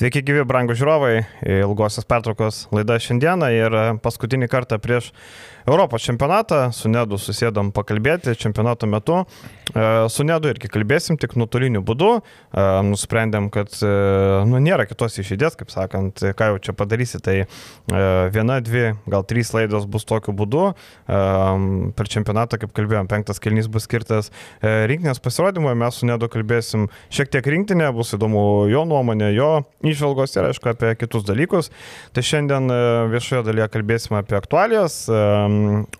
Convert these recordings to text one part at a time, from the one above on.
Sveiki gyvi, brangų žiūrovai, ilgosios pertraukos laida šiandieną ir paskutinį kartą prieš Europos čempionatą, su Nedu susėdom pakalbėti čempionato metu. E, su Nedu irgi kalbėsim, tik nuotoliniu būdu. E, nusprendėm, kad e, nu, nėra kitos išėdės, kaip sakant, ką jau čia padarysi, tai viena, dvi, gal trys laidos bus tokiu būdu. Per čempionatą, kaip kalbėjom, penktas kelnys bus skirtas rinkinės pasirodymui, mes su Nedu kalbėsim šiek tiek rinktinė, bus įdomu jo nuomonė, jo išvalgos ir aišku apie kitus dalykus. Tai šiandien e, viešoje dalyje kalbėsime apie aktualijas, e,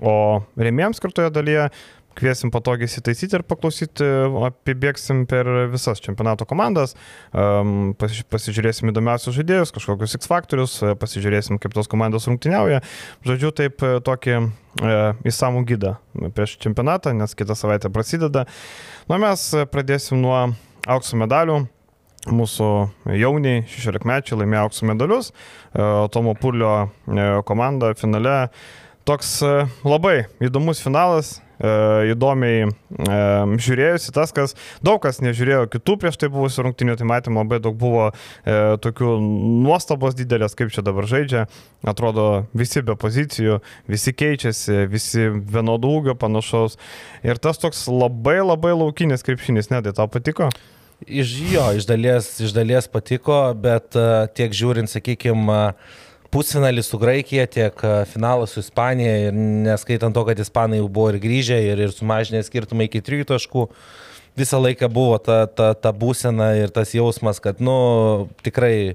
o remėjams skirtoje dalyje kviesim patogiai įsitaisyti ir paklausyti, apibėgsim per visas čempionato komandas, um, pasižiūrėsim įdomiausius žaidėjus, kažkokius X faktorius, pasižiūrėsim, kaip tos komandos rungtyniauja. Žodžiu, taip tokį e, įsamų gydą prieš čempionatą, nes kitą savaitę prasideda. Na, mes pradėsim nuo aukso medalių mūsų jauniai 16 mečiai laimėjo aukso medalius, e, Tomo Purlio e, komanda finale. Toks e, labai įdomus finalas, įdomiai žiūrėjusi tas, kas daug kas nežiūrėjo kitų prieš tai buvusių rungtinių, tai matėm labai daug buvo tokių nuostabos didelės, kaip čia dabar žaidžia. Atrodo, visi be pozicijų, visi keičiasi, visi vienodų ūgio panašaus. Ir tas toks labai labai laukinis krepšinis, ne, tai tau patiko? Iš jo, iš dalies, iš dalies patiko, bet uh, tiek žiūrint, sakykime, pusfinalį su Graikija, tiek uh, finalas su Ispanija ir neskaitant to, kad Ispanai jau buvo ir grįžę ir, ir sumažinę skirtumą iki trijų taškų, visą laiką buvo ta, ta, ta būsena ir tas jausmas, kad, nu, tikrai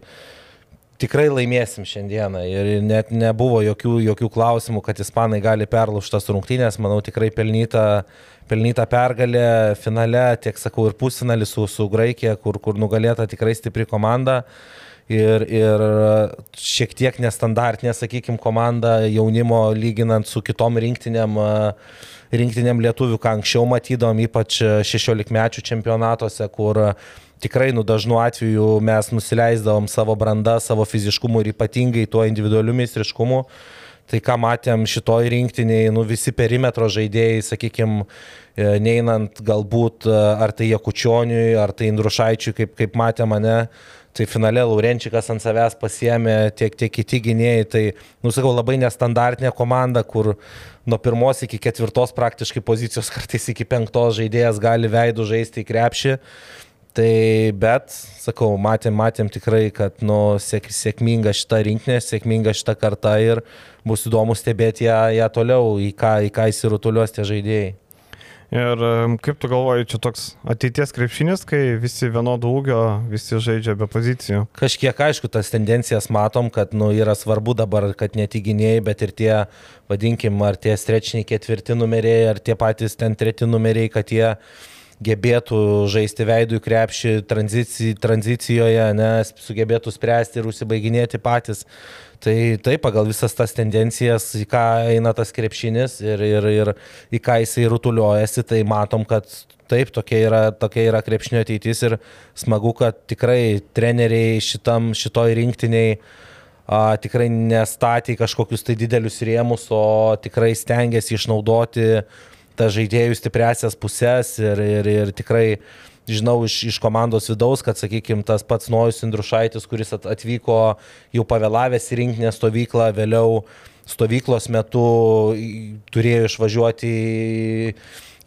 tikrai laimėsim šiandieną. Ir net nebuvo jokių, jokių klausimų, kad ispanai gali perlaužtas rungtynės, manau tikrai pelnyta, pelnyta pergalė finale, tiek sakau, ir pusfinalį su, su Graikija, kur, kur nugalėta tikrai stipri komanda. Ir, ir šiek tiek nestandartinė, sakykime, komanda jaunimo lyginant su kitom rinktinėm, rinktinėm lietuvių, ką anksčiau matydom, ypač 16 mečių čempionatuose, kur tikrai nu dažnu atveju mes nusileisdavom savo brandą, savo fiziškumu ir ypatingai tuo individualiu meistriškumu. Tai ką matėm šitoj rinktiniai, nu visi perimetro žaidėjai, sakykime, neinant galbūt e, ar tai Jekučioniui, ar tai Indrušaičiui, kaip, kaip matė mane, tai finale Laurenčikas ant savęs pasiemė tiek, tiek kiti gynėjai, tai, nusakau, labai nestandartinė komanda, kur nuo pirmos iki ketvirtos praktiškai pozicijos, kartais iki penktos žaidėjas gali veidų žaisti į krepšį. Tai bet, sakau, matėm, matėm tikrai, kad nu, sėk, sėkminga šita rinkinė, sėkminga šita karta ir bus įdomu stebėti ją, ją toliau, į ką, į ką įsirutuliuos tie žaidėjai. Ir kaip tu galvoji, čia toks ateities krepšinis, kai visi vienodo ūgio, visi žaidžia be pozicijų? Kažkiek aišku, tas tendencijas matom, kad nu, yra svarbu dabar, kad ne tik gynėjai, bet ir tie, vadinkim, ar tie strečiniai ketvirti numeriai, ar tie patys ten treti numeriai, kad jie gebėtų žaisti veidų į krepšį tranzici, tranzicijoje, nes sugebėtų spręsti ir užsibaiginėti patys. Tai taip, pagal visas tas tendencijas, į ką eina tas krepšinis ir, ir, ir į ką jisai rutuliuojasi, tai matom, kad taip, tokia yra, tokia yra krepšinio ateitis ir smagu, kad tikrai treneriai šitam, šitoj rinktiniai a, tikrai nestatė kažkokius tai didelius rėmus, o tikrai stengiasi išnaudoti ta žaidėjų stipresias pusės ir, ir, ir tikrai žinau iš, iš komandos vidaus, kad, sakykime, tas pats Nojus Indrušaitis, kuris atvyko jau pavėlavęs į rinkinę stovyklą, vėliau stovyklos metu turėjo išvažiuoti į,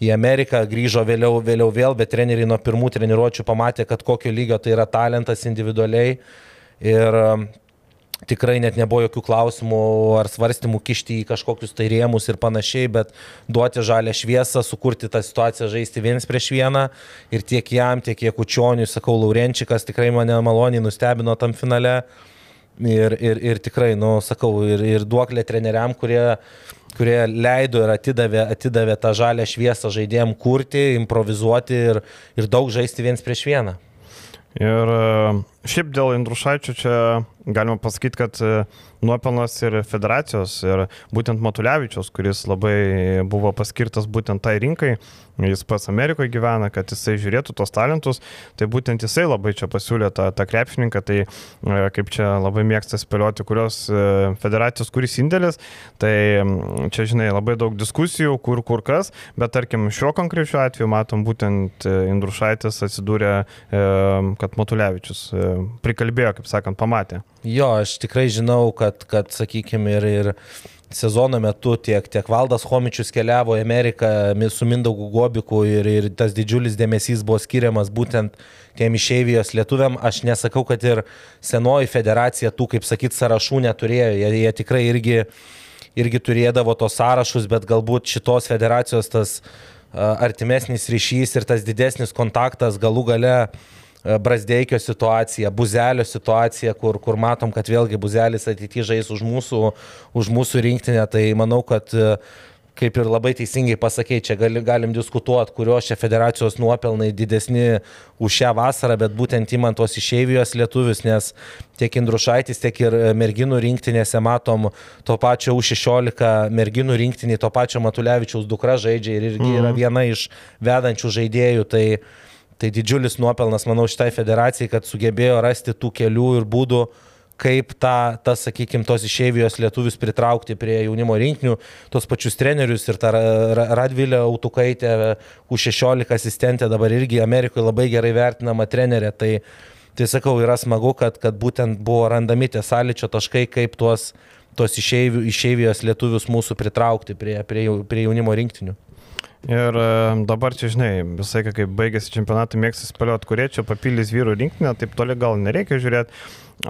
į Ameriką, grįžo vėliau, vėliau vėl, bet treneriai nuo pirmų treniruočių pamatė, kad kokio lygio tai yra talentas individualiai. Ir tikrai net nebuvo jokių klausimų ar svarstymų kišti į kažkokius tai rėmus ir panašiai, bet duoti žalę šviesą, sukurti tą situaciją, žaisti vienas prieš vieną ir tiek jam, tiek Jekučioniui, sakau, Laurenčikas tikrai mane maloniai nustebino tam finale. Ir, ir, ir tikrai, nu, sakau, ir, ir duoklė treneriam, kurie, kurie leido ir atidavė, atidavė tą žalę šviesą žaidėjim kurti, improvizuoti ir, ir daug žaisti viens prieš vieną. Ir šiaip dėl Indrušaičio čia galima pasakyti, kad e, nuopelnas ir federacijos, ir būtent Matulevičiaus, kuris labai buvo paskirtas būtent tai rinkai, jis pats Amerikoje gyvena, kad jisai žiūrėtų tos talentus, tai būtent jisai labai čia pasiūlė tą, tą krepšininką, tai e, kaip čia labai mėgsta spėlioti, kurios e, federacijos, kuris indėlis, tai čia, žinai, labai daug diskusijų, kur kur kas, bet tarkim šiuo konkrečiu atveju matom būtent Indrušaitis atsidūrė, kad Matulevičius prikalbėjo, kaip sakant, pamatė. Jo, aš tikrai žinau, kad, kad sakykime, ir, ir sezono metu tiek, tiek Valdas Homičius keliavo į Ameriką su Mindaugu Gobiku ir, ir tas didžiulis dėmesys buvo skiriamas būtent tiem išeivijos lietuviam. Aš nesakau, kad ir senoji federacija tų, kaip sakyt, sąrašų neturėjo. Jie, jie tikrai irgi, irgi turėdavo tos sąrašus, bet galbūt šitos federacijos tas artimesnis ryšys ir tas didesnis kontaktas galų gale uh, Brasdeikio situacija, Buzelio situacija, kur, kur matom, kad vėlgi Buzelis ateityje žais už mūsų, už mūsų rinktinę, tai manau, kad e, kaip ir labai teisingai pasakė, čia gali, galim diskutuoti, kurios čia federacijos nuopelnai didesni už šią vasarą, bet būtent įman tos išeivijos lietuvius, nes tiek Indrušaitis, tiek ir merginų rinktinėse matom to pačio U16 merginų rinktinį, to pačio Matulevičiaus dukra žaidžia ir irgi yra mhm. viena iš vedančių žaidėjų. Tai Tai didžiulis nuopelnas, manau, šitai federacijai, kad sugebėjo rasti tų kelių ir būdų, kaip tą, tas, sakykime, tos išėvijos lietuvius pritraukti prie jaunimo rinkinių, tos pačius trenerius ir tą Radvilę Autukaitę, U16 asistentę, dabar irgi Amerikoje labai gerai vertinama trenerė. Tai, tai sakau, yra smagu, kad, kad būtent buvo randami tie sąlyčio taškai, kaip tuos, tos išėvijos lietuvius mūsų pritraukti prie, prie, prie jaunimo rinktinių. Ir e, dabar čia, žinai, visai kai baigėsi čempionatai, mėgsi spėlioti, kurie čia papildys vyrų rinkinę, taip toli gal nereikia žiūrėti.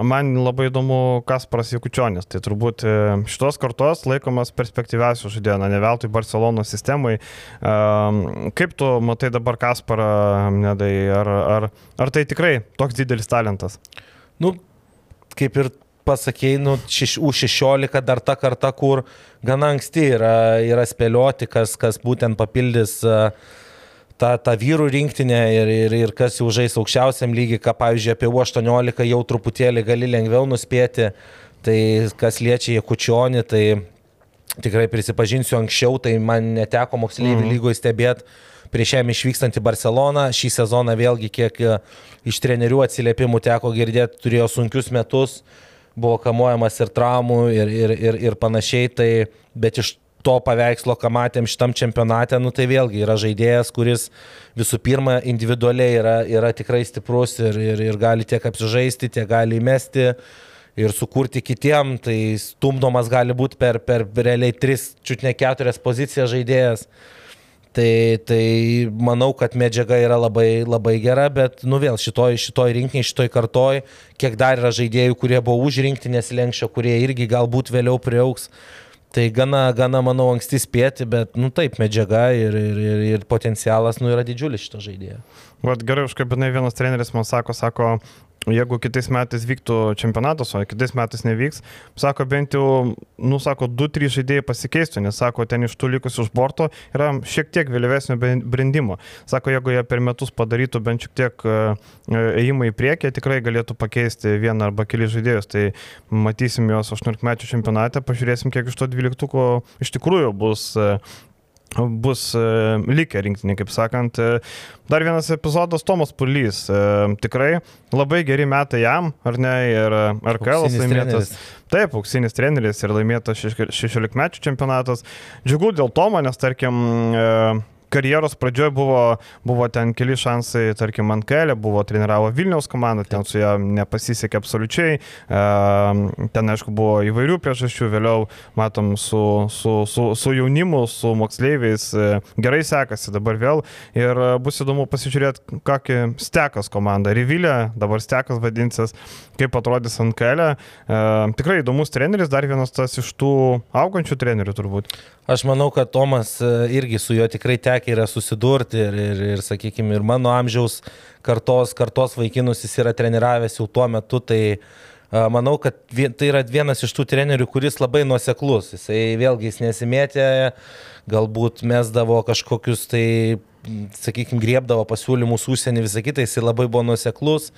Man labai įdomu Kasparas Jekučionis, tai turbūt e, šitos kartos laikomas perspektyviausių žaidėjų, ne veltui Barcelono sistemai. E, kaip tu matai dabar Kasparą, nedai, ar, ar, ar tai tikrai toks didelis talentas? Nu, kaip ir pasakėjai, nu, U16 dar ta karta, kur gana anksti yra, yra spėlioti, kas, kas būtent papildys tą, tą vyrų rinktinę ir, ir, ir kas jau žais aukščiausiam lygiai, ką pavyzdžiui apie U18 jau truputėlį gali lengviau nuspėti, tai kas liečia Jekučionį, tai tikrai prisipažinsiu anksčiau, tai man neteko moksleivių mm. lygoje stebėti prieš jam išvykstant į Barceloną. Šį sezoną vėlgi kiek iš trenerių atsiliepimų teko girdėti, turėjo sunkius metus, buvo kamuojamas ir traumų ir, ir, ir, ir panašiai, tai bet iš to paveikslo, ką matėm šitam čempionate, nu tai vėlgi yra žaidėjas, kuris visų pirma individualiai yra, yra tikrai stiprus ir, ir, ir gali tiek apsižaisti, tiek gali įmesti ir sukurti kitiem, tai stumdomas gali būti per, per realiai 3, čiut ne 4 pozicijas žaidėjas. Tai, tai manau, kad medžiaga yra labai, labai gera, bet, nu vėl, šitoj, šitoj rinkiniai, šitoj kartoj, kiek dar yra žaidėjų, kurie buvo už rinktinės lenkščio, kurie irgi galbūt vėliau priauks. Tai gana, gana, manau, anksti spėti, bet, nu taip, medžiaga ir, ir, ir, ir potencialas, nu, yra didžiulis šito žaidėjo. Vat gerai, užkabinai vienas treneris man sako, sako, jeigu kitais metais vyktų čempionatas, o kitais metais nevyks, sako, bent jau, nu, sako, 2-3 žaidėjai pasikeistų, nes, sako, ten iš tų likusių už borto yra šiek tiek vėlyvesnio brandimo. Sako, jeigu jie per metus padarytų bent šiek tiek e, ėjimą į priekį, tikrai galėtų pakeisti vieną arba keli žaidėjus. Tai matysim juos 18 metų čempionate, pažiūrėsim, kiek iš to 12 iš tikrųjų bus e, bus e, likę rinktinį, kaip sakant. E, dar vienas epizodas Tomas Pulys. E, tikrai labai geri metai jam, ar ne, ir RKL laimėtas. Taip, auksinis treneris ir laimėtas 16 metų čempionatas. Džiugu dėl Tomo, nes tarkim karjeros pradžioje buvo, buvo ten keli šansai, tarkim, ant kelio, buvo treniravo Vilniaus komandą, ten su ją nepasisekė absoliučiai, ten aišku buvo įvairių priežasčių, vėliau matom su, su, su, su jaunimu, su moksleiviais e, gerai sekasi dabar vėl ir bus įdomu pasižiūrėti, kokį stekas komanda, Rivilė, dabar stekas vadinsis, kaip atrodys ant kelio. Tikrai įdomus treneris, dar vienas tas iš tų augančių trenerių turbūt. Aš manau, kad Tomas e, irgi su juo tikrai tekia yra susidurti ir, ir, ir sakykime, ir mano amžiaus kartos, kartos vaikinus jis yra treniravęs jau tuo metu, tai manau, kad tai yra vienas iš tų trenerių, kuris labai nuoseklus. Jisai vėlgi jis nesimėtė, galbūt mesdavo kažkokius tai, sakykime, griebdavo pasiūlymus užsienį visą kitą, jisai labai buvo nuoseklus.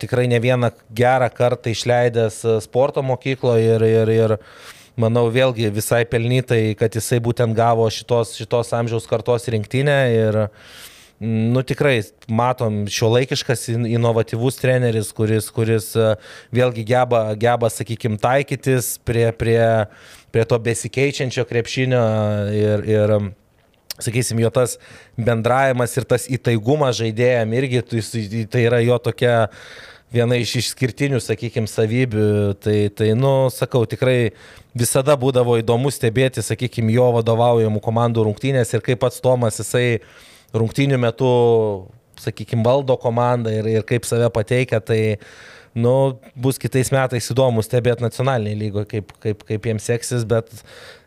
Tikrai ne vieną gerą kartą išleidęs sporto mokykloje ir, ir, ir manau, vėlgi visai pelnytai, kad jisai būtent gavo šitos, šitos amžiaus kartos rinktinę ir Nu tikrai, matom, šio laikiškas, inovatyvus treneris, kuris, kuris e, vėlgi geba, geba sakykime, taikytis prie, prie, prie to besikeičiančio krepšinio ir, ir sakysim, jo tas bendravimas ir tas įtaigumas žaidėjam irgi, tai yra jo tokia viena iš išskirtinių, sakykime, savybių. Tai, tai, nu, sakau, tikrai visada būdavo įdomu stebėti, sakykime, jo vadovaujamų komandų rungtynės ir kaip pats Tomas jisai rungtynių metu, sakykime, valdo komandą ir, ir kaip save pateikia. Tai, nu, bus kitais metais įdomu stebėti nacionaliniai lygoje, kaip, kaip, kaip jiems seksis, bet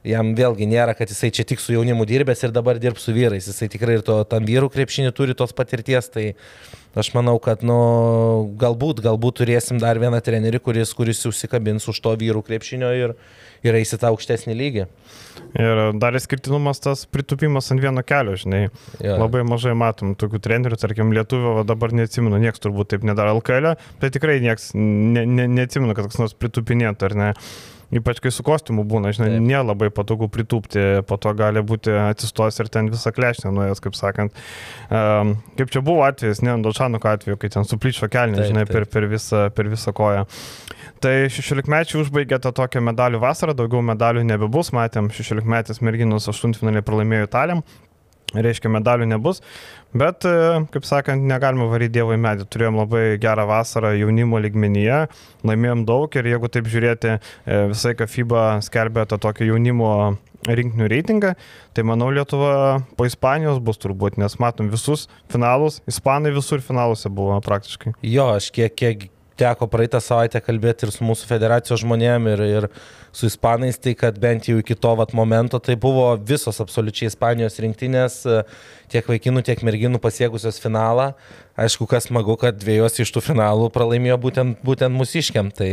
jam vėlgi nėra, kad jisai čia tik su jaunimu dirbęs ir dabar dirbs su vyrais. Jisai tikrai ir to, tam vyrų krepšinį turi tos patirties. Tai aš manau, kad nu, galbūt, galbūt turėsim dar vieną trenerį, kuris, kuris užsikabins už to vyrų krepšinio ir, ir eis į tą aukštesnį lygį. Ir dar išskirtinumas tas pritupimas ant vieno kelio, žinai. Ja. Labai mažai matom tokių trenerių, tarkim, lietuvių, dabar neatsimenu, niekas turbūt taip nedaro LKL, bet tikrai niekas ne, ne, neatsimenu, kad kas nors pritupinėtų, ar ne. Ypač kai su kostiumu būna, žinai, Taip. nelabai patogu pritūpti, po to gali būti atsistos ir ten visą klešnę nuėjęs, kaip sakant. Um, kaip čia buvo atvejis, ne, Dolčanuko atveju, kai ten suplyčio kelnį, žinai, taip. Per, per, visą, per visą koją. Tai 16 mečiai užbaigė tą tokią medalių vasarą, daugiau medalių nebebus, matėm, 16 metės merginos 8 finaliai pralaimėjo Italijam reiškia medalių nebus, bet, e, kaip sakant, negalima varyti Dievo į medį. Turėjom labai gerą vasarą jaunimo ligmenyje, laimėjom daug ir jeigu taip žiūrėti, e, visai ką FIBA skelbė tą tokį jaunimo rinkinių reitingą, tai manau Lietuva po Ispanijos bus turbūt, nes matom visus finalus, Ispanai visur finaluose buvo praktiškai. Jo, aš kiek, kiek teko praeitą savaitę kalbėti ir su mūsų federacijos žmonėm ir, ir su ispanais, tai kad bent jau iki to vat, momento tai buvo visos absoliučiai Ispanijos rinktinės, tiek vaikinų, tiek merginų pasiekusios finalą. Aišku, kas smagu, kad dviejos iš tų finalų pralaimėjo būtent, būtent mūsiškiam. Tai,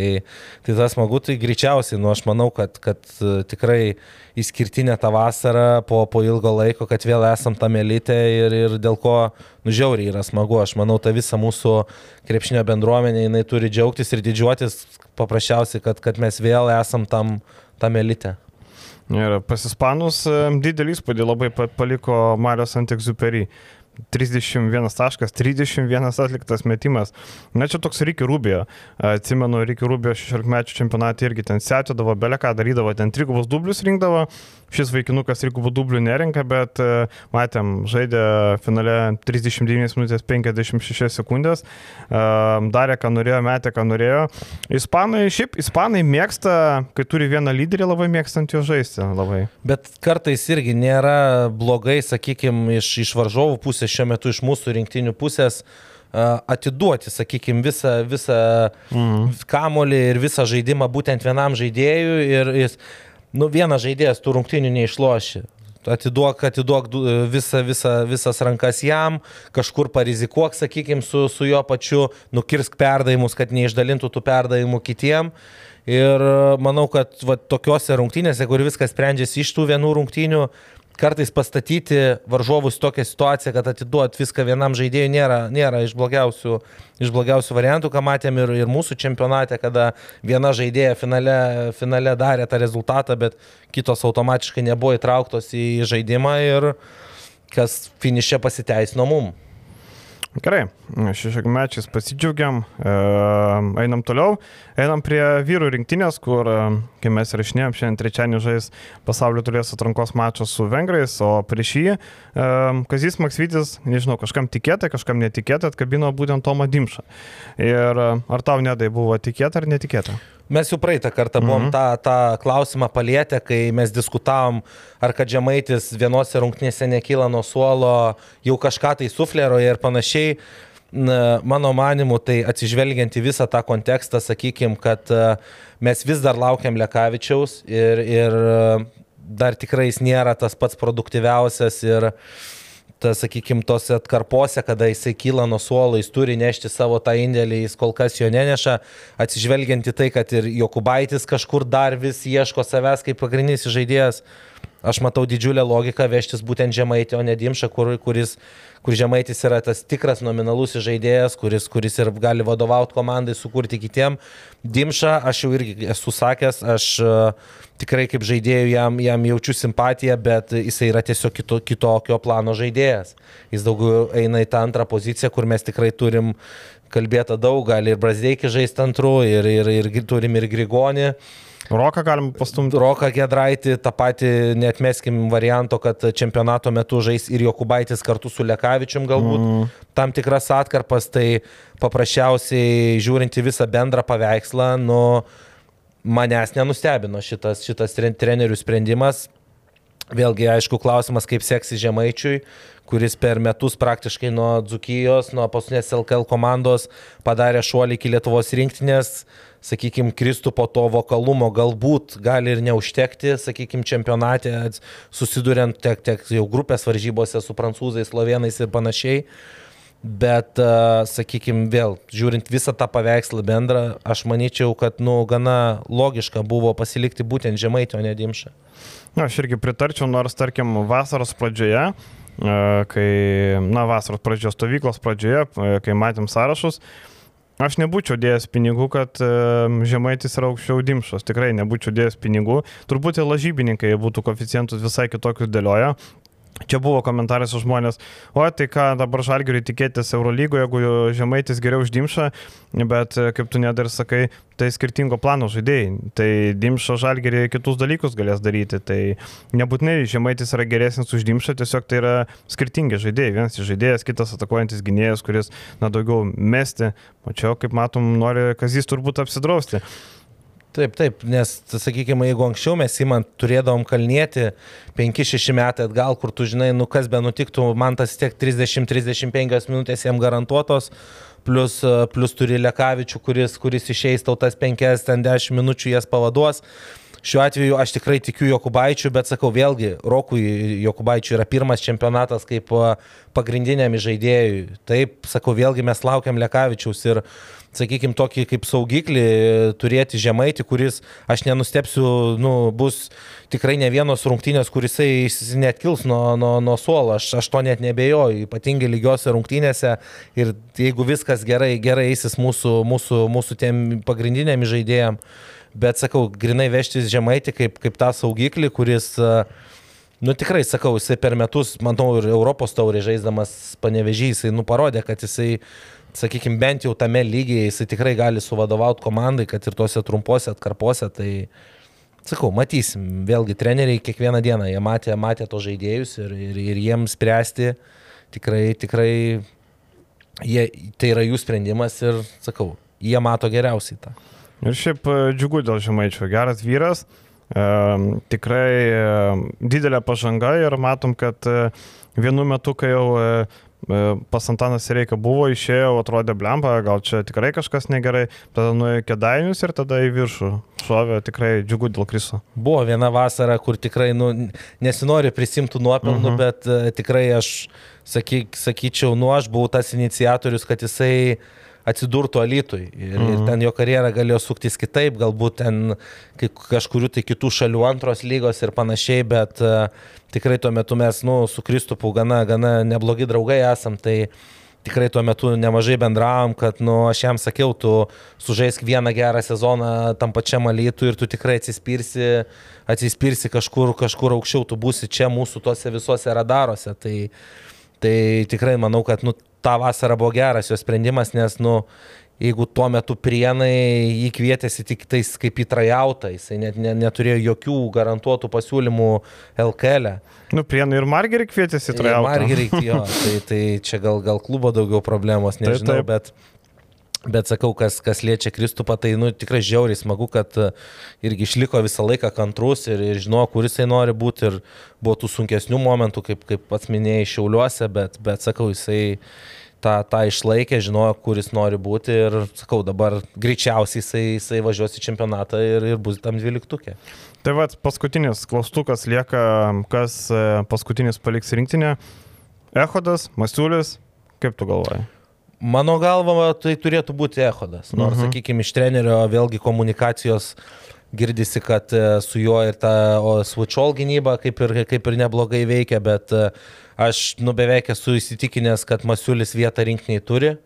tai tas smagu, tai greičiausiai, nu aš manau, kad, kad tikrai išskirtinė ta vasara po, po ilgo laiko, kad vėl esam tam elite ir, ir dėl ko, nu žiauriai yra smagu. Aš manau, ta visa mūsų krepšinio bendruomenė, jinai turi džiaugtis ir didžiuotis paprasčiausiai, kad, kad mes vėl esam tam, tam elite. Ir pas Ispanus didelį įspūdį labai paliko Marios Antekziuperį. 31 taškas, 31 atliktas metimas. Na čia toks Ricky Rubio. Atsimenu, Ricky Rubio 16 metų čempionatį irgi ten setėdavo, beleką darydavo, ten trigubus dublius rinkdavo, šis vaikinukas trigubų dublių nerenka, bet e, matėm, žaidė finale 39 minutės 56 sekundės, e, darė, ką norėjo, metė, ką norėjo. Ispanai, šiaip, ispanai mėgsta, kai turi vieną lyderį, labai mėgstant jo žaisti. Labai. Bet kartais irgi nėra blogai, sakykime, iš, iš varžovų pusės, šiuo metu iš mūsų rinktinių pusės atiduoti, sakykime, visą, visą mm. kamolį ir visą žaidimą būtent vienam žaidėjui ir jis nu, vienas žaidėjas tų rungtinių neišloši. Atiduok, atiduok visą, visą, visas rankas jam, kažkur parizikuok, sakykime, su, su jo pačiu, nukirsk perdavimus, kad neišdalintų tų perdavimų kitiem. Ir manau, kad va, tokiuose rungtynėse, kur viskas sprendžiasi iš tų vienų rungtynių, kartais pastatyti varžovus tokią situaciją, kad atiduot viską vienam žaidėjui nėra, nėra iš, blogiausių, iš blogiausių variantų, ką matėm ir, ir mūsų čempionate, kada viena žaidėja finale, finale darė tą rezultatą, bet kitos automatiškai nebuvo įtrauktos į žaidimą ir kas finiše pasiteisino mum. Gerai, šešiomečiais pasidžiaugiam, einam toliau, einam prie vyrų rinktinės, kur, kai mes rašinėjom, šiandien trečiadienį žais pasaulio turės atrankos mačą su vengrais, o prieš jį Kazis Maksvitis, nežinau, kažkam tikėtai, kažkam netikėtai atkabino būtent Tomą Dimšą. Ir ar tau nedai buvo tikėta ar netikėta? Mes jau praeitą kartą buvom mhm. tą, tą klausimą palietę, kai mes diskutavom, ar kad Žemaitis vienose rungtynėse nekyla nuo suolo, jau kažką tai sufleroja ir panašiai. Mano manimu, tai atsižvelgiant į visą tą kontekstą, sakykim, kad e, mes vis dar laukiam Lekavičiaus ir, ir e, dar tikrai jis nėra tas pats produktyviausias ir uh, ta, sakykime, tose atkarpose, kada jisai kyla nuo suolo, jis turi nešti savo tą indėlį, jis kol kas jo neneša, atsižvelgiant į tai, kad ir Jokubaitis kažkur dar vis ieško savęs kaip pagrindinis žaidėjas. Aš matau didžiulę logiką vežtis būtent Žemaitį, o ne Dimšą, kur, kuris, kur Žemaitis yra tas tikras nominalus žaidėjas, kuris, kuris ir gali vadovauti komandai, sukurti kitiem. Dimšą, aš jau irgi esu sakęs, aš uh, tikrai kaip žaidėjų jam, jam jaučiu simpatiją, bet jisai yra tiesiog kito, kitokio plano žaidėjas. Jis daugiau eina į tą antrą poziciją, kur mes tikrai turim kalbėta daug, gali ir Brazdeikį žaisti antru, ir, ir, ir turim ir Grigonį. Roką galim pastumti. Roką Gedraitį, tą patį netmeskim varianto, kad čempionato metu žais ir Jokubaitis kartu su Lekavičium galbūt mm. tam tikras atkarpas, tai paprasčiausiai žiūrint į visą bendrą paveikslą, nu, manęs nenustebino šitas, šitas trenerių sprendimas. Vėlgi, aišku, klausimas, kaip seksi Žemaičiui, kuris per metus praktiškai nuo Dzukijos, nuo paskutinės LKL komandos padarė šuolį iki Lietuvos rinktinės, sakykime, kristų po to vokalumo galbūt gali ir neužtekti, sakykime, čempionate, susiduriant tiek, tiek jau grupės varžybose su prancūzais, slovenais ir panašiai. Bet, uh, sakykime, vėl, žiūrint visą tą paveikslą bendrą, aš manyčiau, kad, nu, gana logiška buvo pasilikti būtent žemaitio, o ne dimšą. Na, aš irgi pritarčiau, nors, tarkim, vasaros pradžioje, kai, na, vasaros pradžios stovyklos pradžioje, kai matėm sąrašus, Aš nebūčiau dėjęs pinigų, kad žemaitis yra aukščiau dimšos, tikrai nebūčiau dėjęs pinigų. Turbūt ir lažybininkai būtų koficijantus visai kitokius dėlioja. Čia buvo komentaras už žmonės, o tai ką dabar žalgeriui tikėtis Eurolygoje, jeigu žemaitis geriau už Dimšą, bet kaip tu nedar sakai, tai skirtingo plano žaidėjai. Tai Dimšo žalgerį kitus dalykus galės daryti. Tai nebūtinai žemaitis yra geresnis už Dimšą, tiesiog tai yra skirtingi žaidėjai. Vienas žaidėjas, kitas atakuojantis gynėjas, kuris, na, daugiau mesti. O čia, kaip matom, nori Kazys turbūt apsidrausti. Taip, taip, nes, sakykime, jeigu anksčiau mes įmant turėdavom kalnėti 5-6 metai atgal, kur tu žinai, nu kas be nutiktų, man tas tiek 30-35 minutės jam garantuotos, plus, plus turi Lekavičių, kuris, kuris išeis tau tas 5-10 minučių jas pavaduos. Šiuo atveju aš tikrai tikiu Jokubaičiu, bet sakau vėlgi, Rokui Jokubaičiu yra pirmas čempionatas kaip pagrindiniam žaidėjui. Taip, sakau, vėlgi mes laukiam Lekavičiaus ir uh, sakykime, tokį kaip saugiklį turėti žemaitį, kuris, aš nenustepsiu, nu, bus tikrai ne vienos rungtynės, kuris net kils nuo, nuo, nuo suolo, aš, aš to net nebejoju, ypatingai lygiose rungtynėse. Ir jeigu viskas gerai, gerai eisis mūsų, mūsų, mūsų tiem pagrindiniam žaidėjim, bet sakau, grinai vežtis žemaitį kaip, kaip tą saugiklį, kuris Nu tikrai, sakau, jisai per metus, manau, ir Europos taurį žaisdamas panevežys, jisai nu parodė, kad jisai sakykime, bent jau tame lygyje jisai tikrai gali suvadovauti komandai, kad ir tuose trumpuose atkarpose, tai sakau, matysim, vėlgi treneriai kiekvieną dieną, jie matė, matė to žaidėjus ir, ir, ir jiems spręsti tikrai, tikrai, jie, tai yra jų sprendimas ir, sakau, jie mato geriausiai tą. Ir šiaip e, džiugu dėl žemaičio, geras vyras, e, tikrai e, didelė pažanga ir matom, kad e, vienu metu, kai jau e, pas Antanas Reikia buvo, išėjo, atrodė blemba, gal čia tikrai kažkas negerai, tada nuėjo kėdainius ir tada į viršų. Šovė tikrai džiugu dėl kriso. Buvo viena vasara, kur tikrai, nu, nesinori prisimtų nuopelnų, uh mhm. -huh. bet uh, tikrai aš sakyk, sakyčiau, nu, aš buvau tas iniciatorius, kad jisai uh, atsidurtų Alitui. Ir, mhm. ir ten jo karjera galėjo suktis kitaip, galbūt ten kažkurių tai kitų šalių antros lygos ir panašiai, bet uh, tikrai tuo metu mes nu, su Kristupu gana, gana neblogi draugai esam. Tai tikrai tuo metu nemažai bendravom, kad nu, aš jam sakiau, tu sužaisk vieną gerą sezoną tam pačiam Alitui ir tu tikrai atsispirsi, atsispirsi kažkur, kažkur aukščiau, tu būsi čia mūsų tuose visuose radaruose. Tai, tai tikrai manau, kad nu, tą vasarą buvo geras jo sprendimas, nes, nu, jeigu tuo metu prienai jį kvietėsi tik tais kaip į trajautą, jisai net ne, neturėjo jokių garantuotų pasiūlymų LKL. E. Nu, prienai ir Margerį kvietėsi trajautą. Margerį, jo, tai, tai čia gal, gal klubo daugiau problemos, nežinau, taip, taip. bet... Bet sakau, kas, kas liečia Kristupą, tai nu, tikrai žiauriai smagu, kad e, irgi išliko visą laiką kantrus ir, ir žinojo, kur jisai nori būti ir buvo tų sunkesnių momentų, kaip, kaip pats minėjai, šiauliuose, bet, bet sakau, jisai tą, tą išlaikė, žinojo, kur jis nori būti ir sakau, dabar greičiausiai jisai, jisai važiuos į čempionatą ir, ir bus tam dvyliktukė. Tai vad, paskutinis klaustukas lieka, kas e, paskutinis paliks rinktinę. Ehodas, Masiulis, kaip tu galvoji? Mano galva, tai turėtų būti Ehodas. Nors, mhm. sakykime, iš trenerio vėlgi komunikacijos girdisi, kad e, su juo ir ta switchall gynyba kaip ir, kaip ir neblogai veikia, bet e, aš nu beveik esu įsitikinęs, kad Masiulis vietą rinkiniai turi.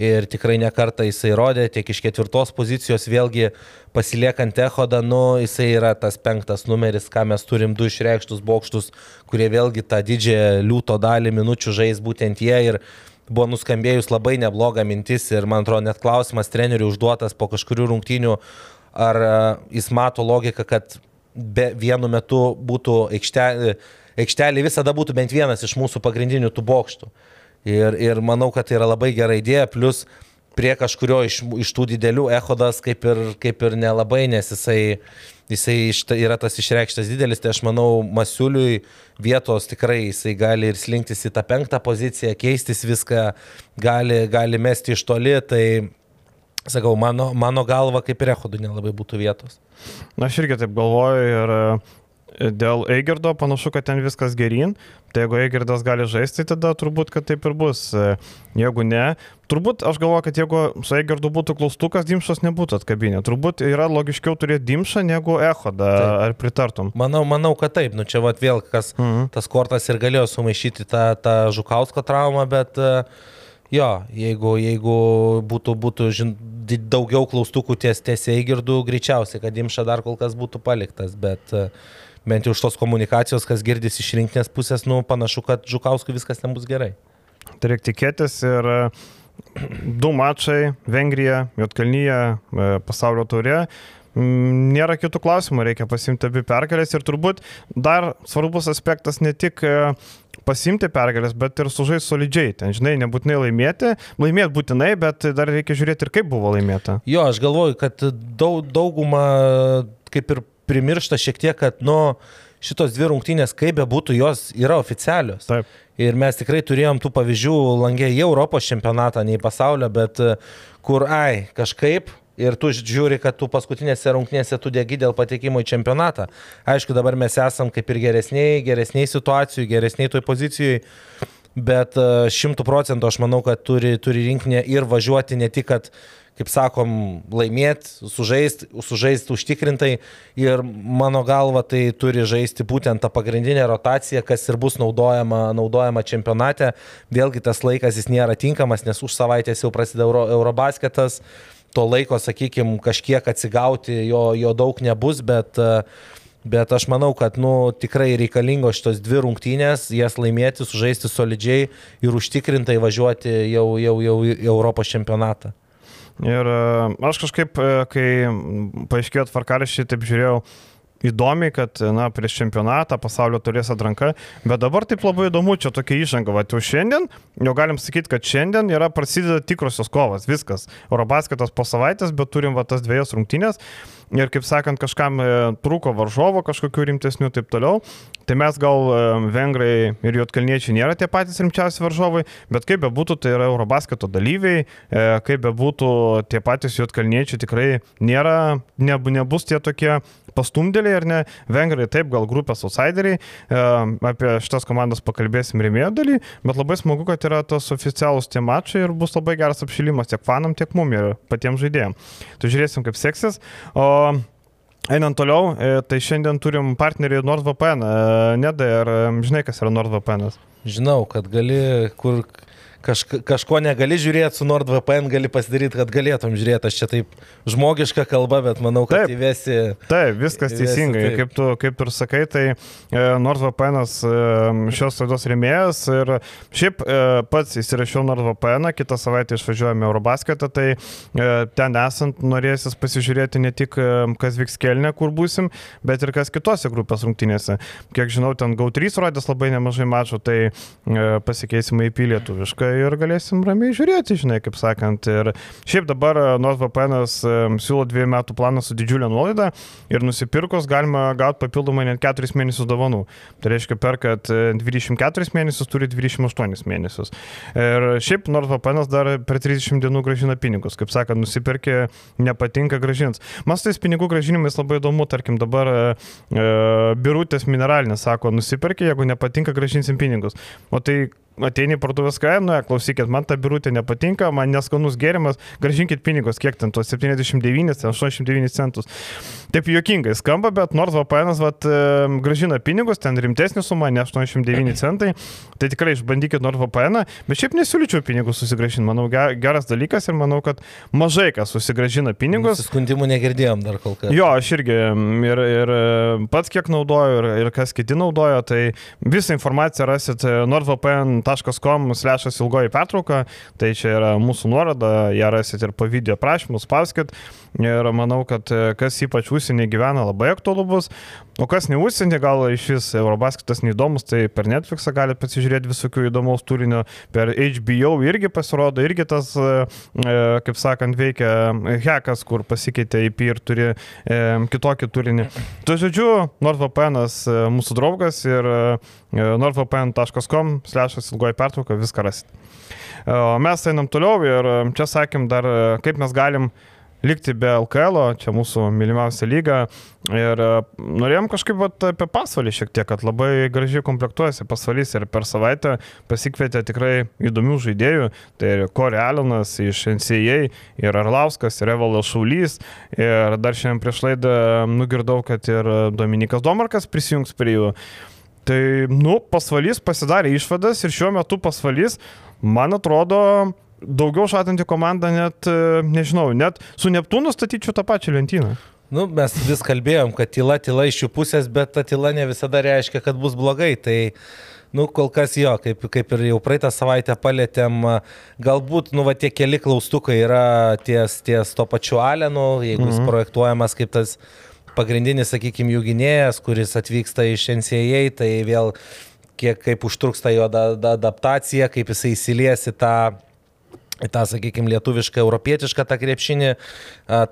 Ir tikrai nekartą jisai rodė, tiek iš ketvirtos pozicijos vėlgi pasiliekant Ehodą, nu, jisai yra tas penktas numeris, ką mes turim du išreikštus bokštus, kurie vėlgi tą didžiąją liūto dalį minučių žais būtent jie. Ir buvo nuskambėjus labai nebloga mintis ir man atrodo net klausimas treneriui užduotas po kažkurių rungtynių, ar e, jis mato logiką, kad be vienu metu būtų aikštelė, aikštelė visada būtų bent vienas iš mūsų pagrindinių tų bokštų. Ir, ir manau, kad tai yra labai gera idėja, plus prie kažkurio iš, iš tų didelių ehodas kaip ir, kaip ir nelabai, nes jisai, jisai yra tas išreikštas didelis, tai aš manau, Masiuliui vietos tikrai jisai gali ir slinktis į tą penktą poziciją, keistis viską, gali, gali mesti iš toli, tai sakau, mano, mano galva kaip ir ehodų nelabai būtų vietos. Na, aš irgi taip galvoju ir Dėl Eigerdo panašu, kad ten viskas gerin. Tai jeigu Eigerdas gali žaisti, tada turbūt, kad taip ir bus. Jeigu ne, turbūt aš galvoju, kad jeigu su Eigerdu būtų klaustukas, Dimšas nebūtų atkabinė. Turbūt yra logiškiau turėti Dimšą negu Ehodą. Taip. Ar pritartum? Manau, manau, kad taip. Nu čia vat vėl kas mhm. tas kortas ir galėjo sumaišyti tą, tą Žukausko traumą, bet uh, Jo, jeigu, jeigu būtų, būtų žin, daugiau klaustukų ties, ties Eigirdų, greičiausiai, kad Dimša dar kol kas būtų paliktas, bet uh, bent jau iš tos komunikacijos, kas girdisi iš rinktinės pusės, nu, panašu, kad Žukauskui viskas ten bus gerai. Tai reikia tikėtis ir e, du mačai - Vengrija, Jotkalnyje, e, pasaulio turė. Nėra kitų klausimų, reikia pasimti abi pergalės ir turbūt dar svarbus aspektas ne tik e, pasimti pergalės, bet ir sužaisti solidžiai. Ten, žinai, nebūtinai laimėti, laimėti būtinai, bet dar reikia žiūrėti ir kaip buvo laimėta. Jo, aš galvoju, kad daug, dauguma kaip ir primiršta šiek tiek, kad, nu, šitos dvi rungtynės, kaip be būtų, jos yra oficialios. Taip. Ir mes tikrai turėjom tų pavyzdžių langė į Europos čempionatą, ne į pasaulio, bet e, kur, ai, kažkaip ir tu žiūri, kad tu paskutinėse rungtynėse tu dėgi dėl patekimo į čempionatą. Aišku, dabar mes esam kaip ir geresniai, geresniai situacijų, geresniai toj pozicijoje, bet e, šimtų procentų aš manau, kad turi, turi rinkinė ir važiuoti ne tik, kad kaip sakom, laimėti, sužaisti, sužaisti užtikrintai ir mano galva tai turi žaisti būtent tą pagrindinę rotaciją, kas ir bus naudojama, naudojama čempionate. Vėlgi tas laikas jis nėra tinkamas, nes už savaitės jau prasideda Euro, Eurobasketas, to laiko, sakykime, kažkiek atsigauti jo, jo daug nebus, bet Bet aš manau, kad nu, tikrai reikalingos šitos dvi rungtynės, jas laimėti, sužaisti solidžiai ir užtikrintai važiuoti jau, jau, jau į Europos čempionatą. Ir e, aš kažkaip, e, kai paaiškėjo tvarkaraščiai, taip žiūrėjau įdomiai, kad, na, prieš čempionatą pasaulio turės atranka, bet dabar taip labai įdomu, čia tokia įžanga, va, jau šiandien, jau galim sakyti, kad šiandien yra prasideda tikrosios kovas, viskas. Eurobasketas po savaitės, bet turim va tas dviejas rungtynės ir, kaip sakant, kažkam e, trūko varžovo, kažkokių rimtesnių ir taip toliau. Tai mes gal e, vengrai ir juotkalniečiai nėra tie patys rimčiausi varžovai, bet kaip bebūtų, tai yra Eurobasketo dalyviai, e, kaip bebūtų tie patys juotkalniečiai tikrai nėra, ne, nebus tie tokie pastumdėliai ar ne, vengrai taip, gal grupės outsideriai, apie šitas komandas pakalbėsim rėmėjo daly, bet labai smagu, kad yra tos oficialūs tie mačai ir bus labai geras apšilimas tiek fanam, tiek mum ir patiems žaidėjams. Tai žiūrėsim, kaip seksis. O Einant toliau, e, tai šiandien turim partnerį NordVPN. E, Nedai, ar žinai, kas yra NordVPN? Žinau, kad gali kur kažka, kažko negali žiūrėti, su NordVPN gali pasidaryti, kad galėtum žiūrėti. Aš čia taip žmogiška kalba, bet manau, kad taip, įvesi. Taip, viskas įvesi, teisingai. Taip. Kaip, tu, kaip ir sakai, tai e, NordVPN e, šios laidos rėmėjas ir šiaip e, pats įsirašiau NordVPN, kitą savaitę išvažiuojame Eurobasketą, tai e, ten esant norėsis pasižiūrėti ne tik, e, kas vyks kelne, kur būsim, bet ir kas kitose grupės rungtynėse. Kiek žinau, ten GAU3 rodės labai nemažai mačų, tai e, pasikeisime į pilietuvišką ir galėsim ramiai žiūrėti, žinai, kaip sakant. Ir šiaip dabar e, NordVPN siūlo dviejų metų planą su didžiulė nuolaida ir nusipirkus galima gauti papildomai net 4 mėnesius dovanų. Tai reiškia, perkat 24 e, mėnesius, turi 28 mėnesius. Ir šiaip NordVPN dar per 30 dienų gražina pinigus. Kaip sakant, nusipirkė, nepatinka gražins. Man su tais pinigų gražinimais labai įdomu, tarkim, dabar e, e birutės mineralinės sako, nusipirkė, jeigu nepatinka, gražinsim pinigus. O tai ateini į parduotuvės kainą, klausykit, man ta birutė nepatinka, man neskanus gėrimas, gražinkit pinigus, kiek ten tos 79, 89 centus. Taip juokingai skamba, bet nors VPN gražina pinigus, ten rimtesnė suma, ne 89 centai, tai tikrai išbandykit nors VPN, bet šiaip nesiūlyčiau pinigus susigražinti, manau geras dalykas ir manau, kad mažai kas susigražina pinigus. Skundimų negirdėjom dar kol kas. Jo, aš irgi ir, ir pats kiek naudoju ir, ir kas kiti naudojo, tai visą informaciją rasit NordVPN lgopn.com slešas ilgoji pertrauka, tai čia yra mūsų nuoroda, ją rasit ir po video prašymus, spauskit. Ir manau, kad e, kas ypač užsienį gyvena labai aktualu bus, o kas ne užsienį, gal iš vis Eurobasketas neįdomus, tai per Netflixą galite pasižiūrėti visokių įdomaus turinio, per HBO irgi pasirodo, irgi tas, e, e, kaip sakant, veikia hekas, kur pasikeitė IP ir turi kitokį turinį. Tai žodžiu, NordVPN mūsų draugas ir nordvpn.com, slešas ilgoji pertrauka, viską rasit. Mes einam toliau ir čia sakėm dar, kaip mes galim likti be LKL, čia mūsų mylimiausia lyga. Ir e, norėjom kažkaip vat, apie pasvalį šiek tiek, kad labai gražiai komplektuojasi pasvalys ir per savaitę pasikvietė tikrai įdomių žaidėjų. Tai ir Corey Allenas iš NCAA, ir Arlauskas, ir Evalas Šaulys. Ir dar šiandien prieš laidą nugirdau, kad ir Dominikas Domarkas prisijungs prie jų. Tai, nu, pasvalys pasidarė išvadas ir šiuo metu pasvalys, man atrodo, daugiau žadanti komanda net, e, nežinau, net su Neptūnu statyčiau tą pačią lentyną. Nu, mes vis kalbėjom, kad tyla, tyla iš jų pusės, bet ta tyla ne visada reiškia, kad bus blogai. Tai, nu, kol kas jo, kaip, kaip ir jau praeitą savaitę palėtėm, galbūt, nu, va, tie keli klaustukai yra ties, ties to pačiu Alenu, jeigu mhm. jis projektuojamas kaip tas pagrindinis, sakykime, jų gynėjas, kuris atvyksta iš NCAA, tai vėl kiek kaip užtruks ta jo da, da, adaptacija, kaip jisai įsilies į tą sakykime, lietuvišką, europietišką tą krepšinį.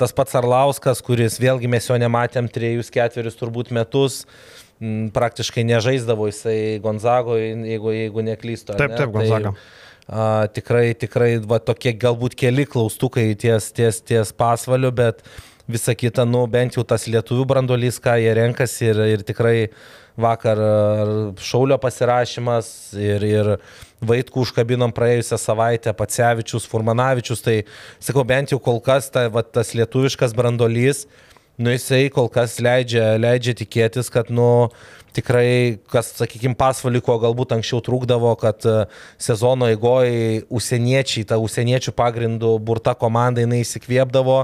Tas pats Arlauskas, kuris vėlgi mes jo nematėm trejus, ketverius turbūt metus, praktiškai nežaisdavo jisai Gonzago, jeigu, jeigu neklystu. Taip, ne? taip, Gonzaga. Tai, a, tikrai, tikrai, va, tokie galbūt keli klaustukai ties, ties, ties pasvaliu, bet visa kita, nu, bent jau tas lietuvių brandolys, ką jie renkasi ir, ir tikrai vakar šaulio pasirašymas ir, ir Vaitkų užkabinom praėjusią savaitę, Pacevičius, Furmanavičius, tai sakau, bent jau kol kas ta, va, tas lietuviškas brandolys, nu jisai kol kas leidžia, leidžia tikėtis, kad, nu, tikrai, kas, sakykime, pasvaliko galbūt anksčiau trūkdavo, kad e, sezono eigoje užsieniečiai, ta užsieniečių pagrindų burta komanda jinai įsikvėpdavo.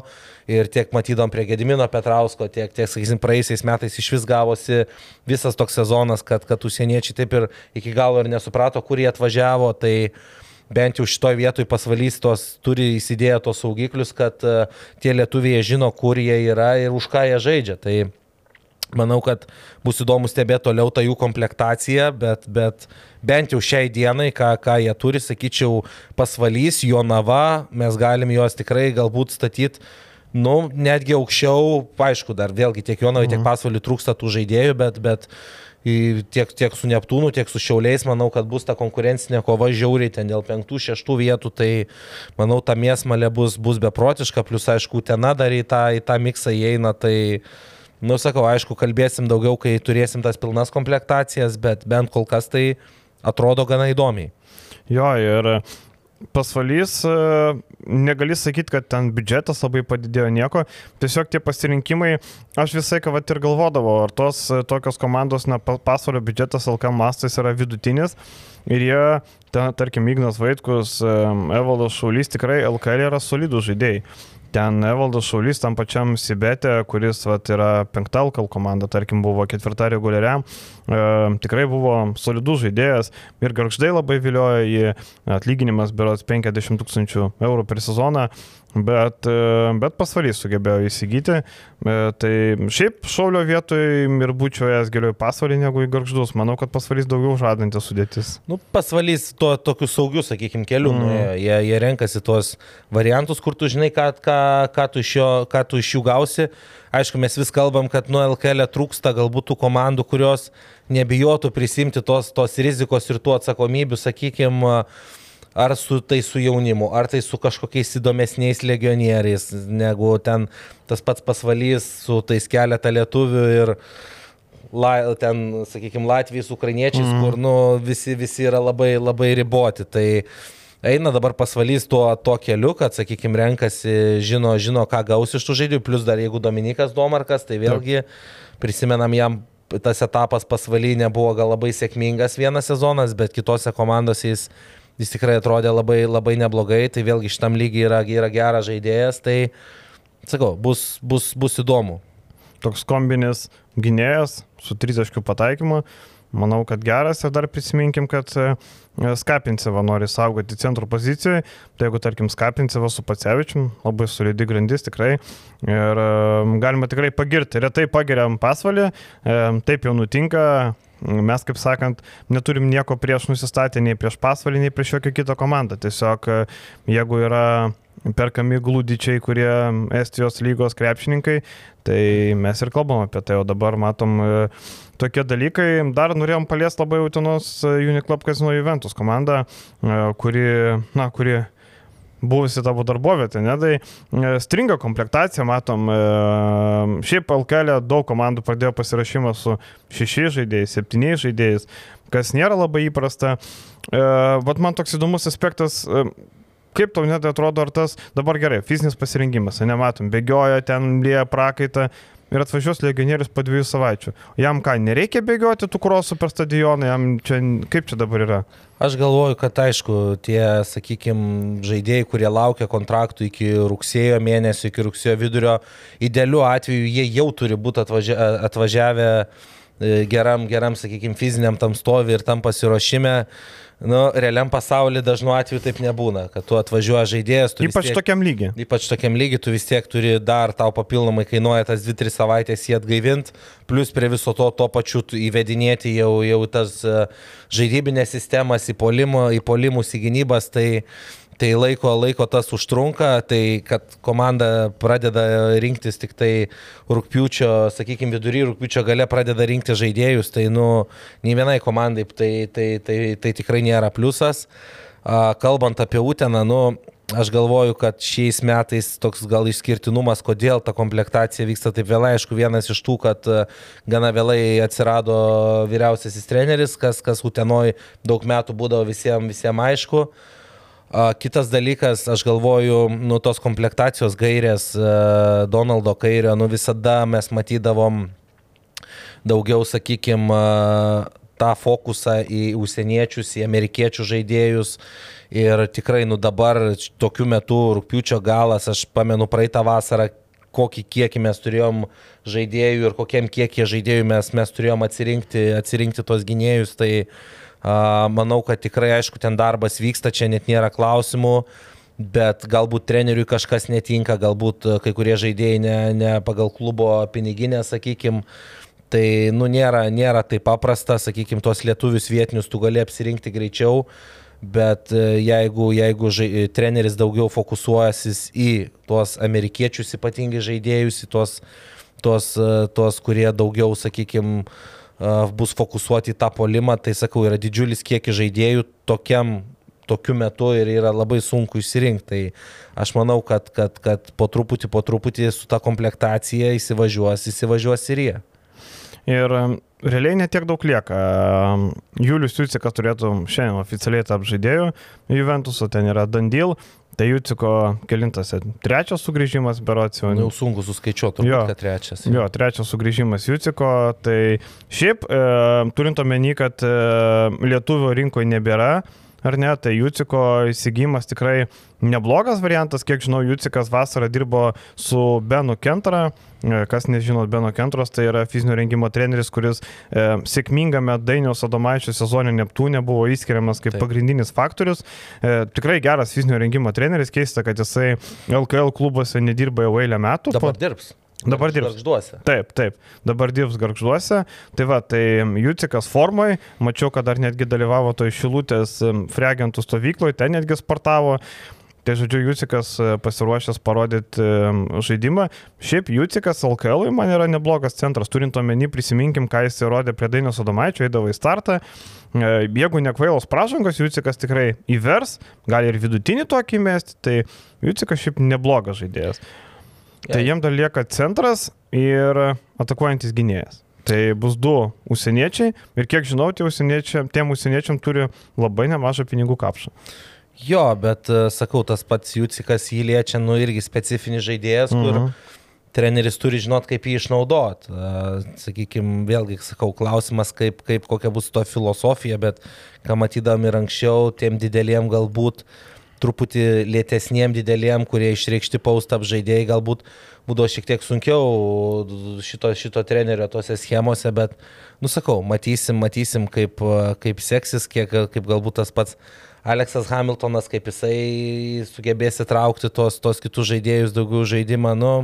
Ir tiek matydom prie Gedimino Petrausko, tiek, tiek sakysim, praeisiais metais iš vis gavosi visas toks sezonas, kad, kad užsieniečiai taip ir iki galo ir nesuprato, kur jie atvažiavo, tai bent jau šitoje vietoje pasvalys tos turi įsidėję tos saugiklius, kad uh, tie lietuviai žino, kur jie yra ir už ką jie žaidžia. Tai Manau, kad bus įdomu stebėti toliau tą jų komplektaciją, bet, bet bent jau šiai dienai, ką, ką jie turi, sakyčiau, pasvalys, jo nava, mes galim juos tikrai galbūt statyti, nu, netgi aukščiau, aišku, dar vėlgi tiek Jonavai, mhm. tiek pasvalį trūksta tų žaidėjų, bet, bet tiek, tiek su Neptūnu, tiek su Šiauliais, manau, kad bus ta konkurencinė kova žiauriai ten dėl penktų, šeštų vietų, tai manau, ta mėsmalė bus, bus beprotiška, plus aišku, tena dar į tą, į tą miksą įeina, tai... Nu, sakau, aišku, kalbėsim daugiau, kai turėsim tas pilnas komplektacijas, bet bent kol kas tai atrodo gana įdomiai. Jo, ir pasvalys, e, negali sakyti, kad ten biudžetas labai padidėjo nieko, tiesiog tie pasirinkimai, aš visai ką vat ir galvodavau, ar tos e, tokios komandos, na, pasvalio biudžetas LK mastais yra vidutinis ir jie, ten, tarkim, Ignas Vaitkus, e, Evaldas Šaulys tikrai LKL yra solidų žaidėjai. Ten Evaldas Šaulys tam pačiam Sibete, kuris vat, yra penkta LKL komanda, tarkim, buvo ketvirta reguliariam, e, tikrai buvo solidus žaidėjas ir garždai labai viliojo į atlyginimas berots 50 tūkstančių eurų per sezoną. Bet, e, bet pasvalys sugebėjo įsigyti. E, tai šiaip šaulio vietoje ir būčiau jas geriau į pasvalį negu į garždus. Manau, kad pasvalys daugiau žadantis sudėtis. Nu, pasvalys to, tokiu saugiu, sakykime, keliu. Mm. Nu, jie, jie renkasi tuos variantus, kur tu žinai, ką, ką, ką, tu, iš jo, ką tu iš jų gausi. Aišku, mes vis kalbam, kad nuo LKL e trūksta galbūt tų komandų, kurios nebijotų prisimti tos, tos rizikos ir tų atsakomybių, sakykime, ar su tai su jaunimu, ar tai su kažkokiais įdomesniais legionieriais, negu ten tas pats pasvalys su tais keletą lietuvių ir la, ten, sakykime, Latvijais, ukrainiečiais, mm. kur nu, visi, visi yra labai, labai riboti. Tai eina dabar pasvalys tuo, tuo keliu, kad, sakykime, renkasi, žino, žino, ką gaus iš tų žaidėjų, plus dar jeigu Dominikas Domarkas, tai vėlgi prisimenam jam tas etapas pasvaly nebuvo gal labai sėkmingas vienas sezonas, bet kitose komandose jis jis tikrai atrodė labai, labai neblogai, tai vėlgi šitam lygiai yra, yra geras žaidėjas, tai sakau, bus, bus, bus įdomu. Toks kombinis gynėjas su 30 pataikymu, manau, kad geras. Ir dar prisiminkim, kad e, Skapinseva nori saugoti centro pozicijoje, tai jeigu tarkim Skapinseva su Pacevičium, labai solidi grandis tikrai. Ir e, galima tikrai pagirti, retai pagiriam pasvalį, e, taip jau nutinka, mes, kaip sakant, neturim nieko prieš nusistatę nei prieš pasvalį, nei prieš jokią kitą komandą. Tiesiog jeigu yra perkami glūdičiai, kurie Estijos lygos krepšininkai, tai mes ir kalbam apie tai, o dabar matom e, tokie dalykai. Dar norėjom paliesti labai Utinos Uniclub Casino Juventus komandą, e, kuri, na, kuri buvusi tavo darbovietė, ne, tai e, stringa komplektacija, matom, šiaip LKL daug komandų pradėjo pasirašymą su šešiais žaidėjais, septyniais žaidėjais, kas nėra labai įprasta. Vat man toks įdomus aspektas, kaip tau net atrodo, ar tas dabar gerai, fizinis pasirengimas, nematom, bėgioja ten, lieja prakaitą ir atvažiuos legionierius po dviejų savaičių. Jam ką, nereikia bėgioti tų krosų per stadioną, jam čia, kaip čia dabar yra? Aš galvoju, kad aišku, tie, sakykime, žaidėjai, kurie laukia kontraktų iki rugsėjo mėnesio, iki rugsėjo vidurio, idealiu atveju jie jau turi būti atvažia, atvažiavę e, geram, geram, sakykime, fiziniam tam stovi ir tam pasiruošime nu, realiam pasaulyje dažnu atveju taip nebūna, kad tu atvažiuoja žaidėjas. Tu ypač tiek, tokiam lygiai. Ypač tokiam lygiai, tu vis tiek turi dar tau papildomai kainuoja tas 2-3 savaitės jį atgaivinti, plus prie viso to to pačiu įvedinėti jau, jau tas uh, žaidybinės sistemas į, polimo, į polimus, į gynybas. Tai, Tai laiko, laiko tas užtrunka, tai kad komanda pradeda rinktis tik tai rūpiučio, sakykime, vidury rūpiučio gale pradeda rinkti žaidėjus, tai, nu, nei vienai komandai tai, tai, tai, tai tikrai nėra pliusas. Kalbant apie Uteną, nu, aš galvoju, kad šiais metais toks gal išskirtinumas, kodėl ta komplektacija vyksta taip vėlai, aišku, vienas iš tų, kad gana vėlai atsirado vyriausiasis treneris, kas, kas Utenoj daug metų būdavo visiems visiem aišku. Kitas dalykas, aš galvoju, nu tos komplektacijos gairės Donaldo Kairio, nu visada mes matydavom daugiau, sakykime, tą fokusą į užsieniečius, į amerikiečių žaidėjus. Ir tikrai, nu dabar, tokiu metu, rūpiučio galas, aš pamenu praeitą vasarą, kokį kiekį mes turėjom žaidėjų ir kokiam kiekį žaidėjų mes, mes turėjom atsirinkti, atsirinkti tos gynėjus. Tai uh, Manau, kad tikrai, aišku, ten darbas vyksta, čia net nėra klausimų, bet galbūt treneriui kažkas netinka, galbūt kai kurie žaidėjai ne, ne pagal klubo piniginę, sakykime. Tai, nu, nėra, nėra taip paprasta, sakykime, tuos lietuvius vietinius tu gali apsirinkti greičiau, bet e, jeigu, jeigu žai, treneris daugiau fokusuojasis į tuos amerikiečius ypatingai žaidėjus, į tuos, tuos, e, tuos kurie daugiau, sakykime, bus fokusuoti į tą polimą, tai sakau, yra didžiulis kiekis žaidėjų tokiam tokiu metu ir yra labai sunku išsirinkti. Tai aš manau, kad, kad, kad po truputį, po truputį su ta komplektacija įsivažiuos, įsivažiuos ir jie. Ir realiai netiek daug lieka. Julius Jucikas turėtų šiandien oficialiai tapti žaidėjų Juventuso, ten yra Dandil, Tai Juciko kilintas, trečias sugrįžimas, berots jau. Jau sunku suskaičiuoti, jo, kad trečias. Jo, trečias sugrįžimas Juciko. Tai šiaip, e, turint omeny, kad e, lietuvių rinkoje nebėra, ar ne, tai Juciko įsigijimas tikrai neblogas variantas, kiek žinau, Jucikas vasarą dirbo su Benu Kentra, e, kas nežinot, Beno Kentros tai yra fizinio rengimo treneris, kuris e, sėkmingame Dainiaus Adomaičio sezonė Neptūne buvo įskiriamas kaip Taip. pagrindinis faktorius. E, tikrai geras fizinio rengimo treneris, keista, kad jisai LKL klubuose nedirba jau eilę metų. Dabar po... dirbs. Dabar dirbs. Garžduose. Taip, taip. Dabar dirbs garžduose. Tai va, tai Jucikas formai, mačiau, kad dar netgi dalyvavo toj šilutės freagentų stovykloje, ten netgi sportavo. Tai žodžiu, Jucikas e, pasiruošęs parodyti žaidimą. Šiaip Jucikas LKL man yra neblogas centras, turint omeny, prisiminkim, ką jis įrodė prie Dainios Adomaičio, eidavo į startą. E, jeigu nekvailos pražangos, Jucikas tikrai įvers, gali ir vidutinį tokį mesti, tai Jucikas šiaip neblogas žaidėjas. Tai jiem dar lieka centras ir atakuojantis gynėjas. Tai bus du užsieniečiai ir kiek žinau, tie užsieniečiai, tiem užsieniečiam turi labai nemažą pinigų kapšą. Jo, bet e, sakau, tas pats Jūcikas jį liečia, nu irgi specifinis žaidėjas, kur uh mhm. -huh. treneris turi žinot, kaip jį išnaudot. E, Sakykime, vėlgi sakau, klausimas, kaip, kaip kokia bus to filosofija, bet ką matydam ir anksčiau, tiem dideliem galbūt uh, truputį lėtesniem dideliem, kurie išreikšti paustap žaidėjai, galbūt būdavo šiek tiek sunkiau šito, šito trenerio tose schemose, bet, nusakau, matysim, matysim, kaip, kaip seksis, kiek, kaip galbūt tas pats Aleksas Hamiltonas, kaip jisai sugebės įtraukti tos, tos kitus žaidėjus daugiau žaidimą, nu,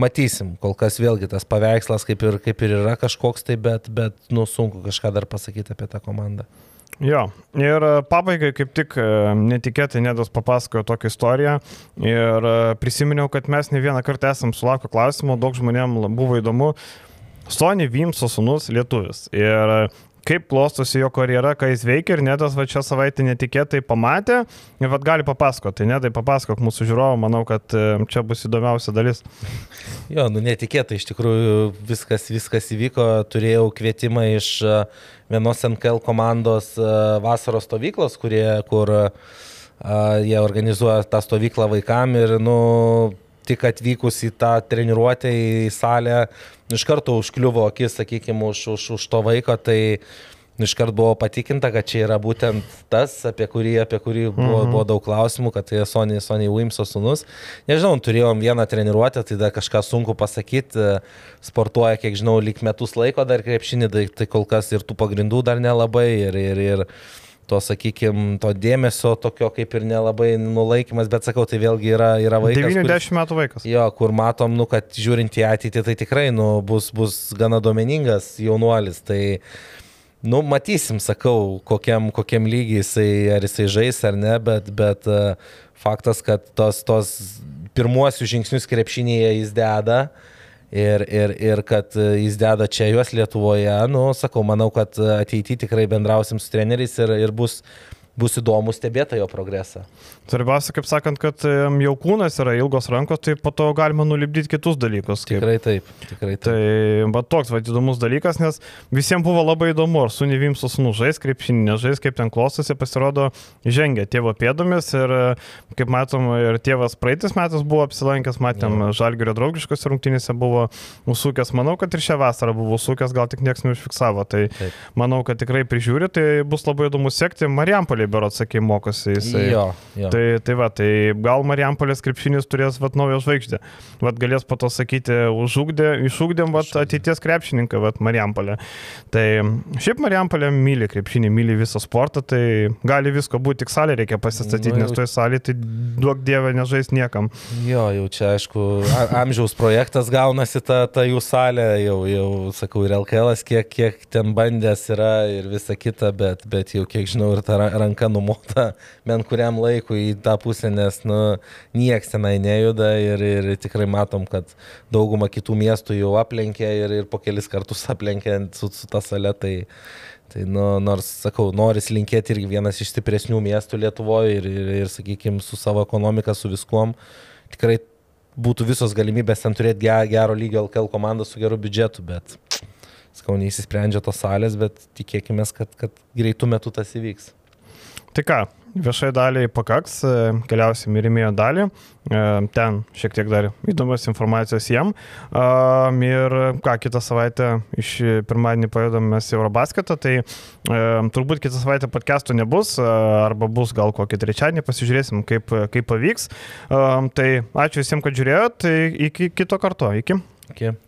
matysim. Kol kas vėlgi tas paveikslas kaip ir, kaip ir yra kažkoks tai, bet, bet nu, sunku kažką dar pasakyti apie tą komandą. Jo, ir e, pabaigai kaip tik e, netikėtai Nedas papasakojo tokią istoriją ir e, prisiminiau, kad mes ne vieną kartą esam sulaukę klausimų, daug žmonėm buvo įdomu. Sony Vimso sunus lietuvis. Ir kaip klostosi jo karjera, ką jis veikia ir Nedas va čia savaitę netikėtai pamatė ir vad gali papasakoti. Tai Nedai papasakok mūsų žiūrovų, manau, kad čia bus įdomiausia dalis. Jo, nu netikėtai iš tikrųjų viskas, viskas įvyko, turėjau kvietimą iš vienos NKL komandos vasaros stovyklos, kurie, kur jie organizuoja tą stovyklą vaikam ir, nu, tik atvykus į tą treniruotę į salę, iš karto užkliuvo akis, sakykime, už, už, už to vaiko, tai iškart buvo patikinta, kad čia yra būtent tas, apie kurį, apie kurį buvo, mhm. buvo daug klausimų, kad tai Sony, Sony Wimso sunus. Nežinau, turėjom vieną treniruotę, tai dar kažką sunku pasakyti, sportuoja, kiek žinau, lyg metus laiko dar krepšinį, tai, tai kol kas ir tų pagrindų dar nelabai. Ir, ir, ir, to, sakykime, to dėmesio tokio kaip ir nelabai nulaikymas, bet sakau, tai vėlgi yra, yra vaikas. 90 kuris, metų vaikas. Jo, kur matom, nu, kad žiūrint į ateitį, tai tikrai nu, bus, bus gana domeningas jaunuolis. Tai, nu, matysim, sakau, kokiam, kokiam lygiai jisai, ar jisai žais ar ne, bet, bet uh, faktas, kad tos, tos pirmuosius žingsnius krepšinėje jis deda. Uh, ir, ir, ir kad e, jis deda čia juos Lietuvoje, nu, sakau, manau, kad ateityje tikrai bendrausim su treneriais ir, ir bus, bus įdomu stebėti jo progresą. Svarbiausia, kaip sakant, kad jau kūnas yra ilgos rankos, tai po to galima nulipdyti kitus dalykus. Kaip. Tikrai taip, tikrai taip. Tai va toks va įdomus dalykas, nes visiems buvo labai įdomu, ar su Nevimsu sunu žais, krepšinį nežais, kaip ten klostosi, pasirodo, žengia tėvo pėdomis ir, kaip matom, ir tėvas praeitis metais buvo apsilankęs, matėm, ja. Žalgerio draugiškos rungtynėse buvo užsukęs, manau, kad ir šią vasarą buvo užsukęs, gal tik niekas neužfiksavo, tai taip. manau, kad tikrai prižiūri, tai bus labai įdomu sekti, Marijampolė, berots, sakė, mokosi jisai. Jo, jo. Tai Tai, tai va, tai gal Marijampolės krepšinis turės vat, naują žvaigždę. Vat galės po to sakyti, užugdė, išugdėm vat, ateities krepšininką, vat, Marijampolė. Tai šiaip Marijampolė myli krepšinį, myli visą sportą, tai gali visko būti, tik salė reikia pasistatyti, nu, nes toje salėje tai duok dievę nežais niekam. Jo, jau čia aišku, amžiaus projektas gaunasi ta, ta jų salė, jau, jau sakau, ir LKL, kiek, kiek ten bandęs yra ir visa kita, bet, bet jau kiek žinau, ir ta ranka numota bent kuriam laikui į tą pusę, nes nu, nieks tenai nejuda ir, ir tikrai matom, kad dauguma kitų miestų jau aplenkė ir, ir po kelis kartus aplenkė su, su ta sale. Tai, Tai nu, nors, sakau, noris linkėti irgi vienas iš stipresnių miestų Lietuvoje ir, ir, ir sakykime, su savo ekonomika, su viskuom, tikrai būtų visos galimybės ten turėti gero lygio LKL komandą su geru biudžetu, bet, sakau, neįsisprendžia tos salės, bet tikėkime, kad, kad greitų metų tas įvyks. Tai ką, viešai daliai pakaks, keliausim į rėmėjo dalį, e, ten šiek tiek dar įdomios informacijos jiem. Ir ką, kitą savaitę iš pirmadienį pajudam mes į Eurobasketą, tai e, turbūt kitą savaitę podcast'o nebus, arba bus gal kokį trečiadienį, pasižiūrėsim, kaip, kaip pavyks. Tai ačiū visiems, kad žiūrėjote, tai iki kito karto, iki. Iki.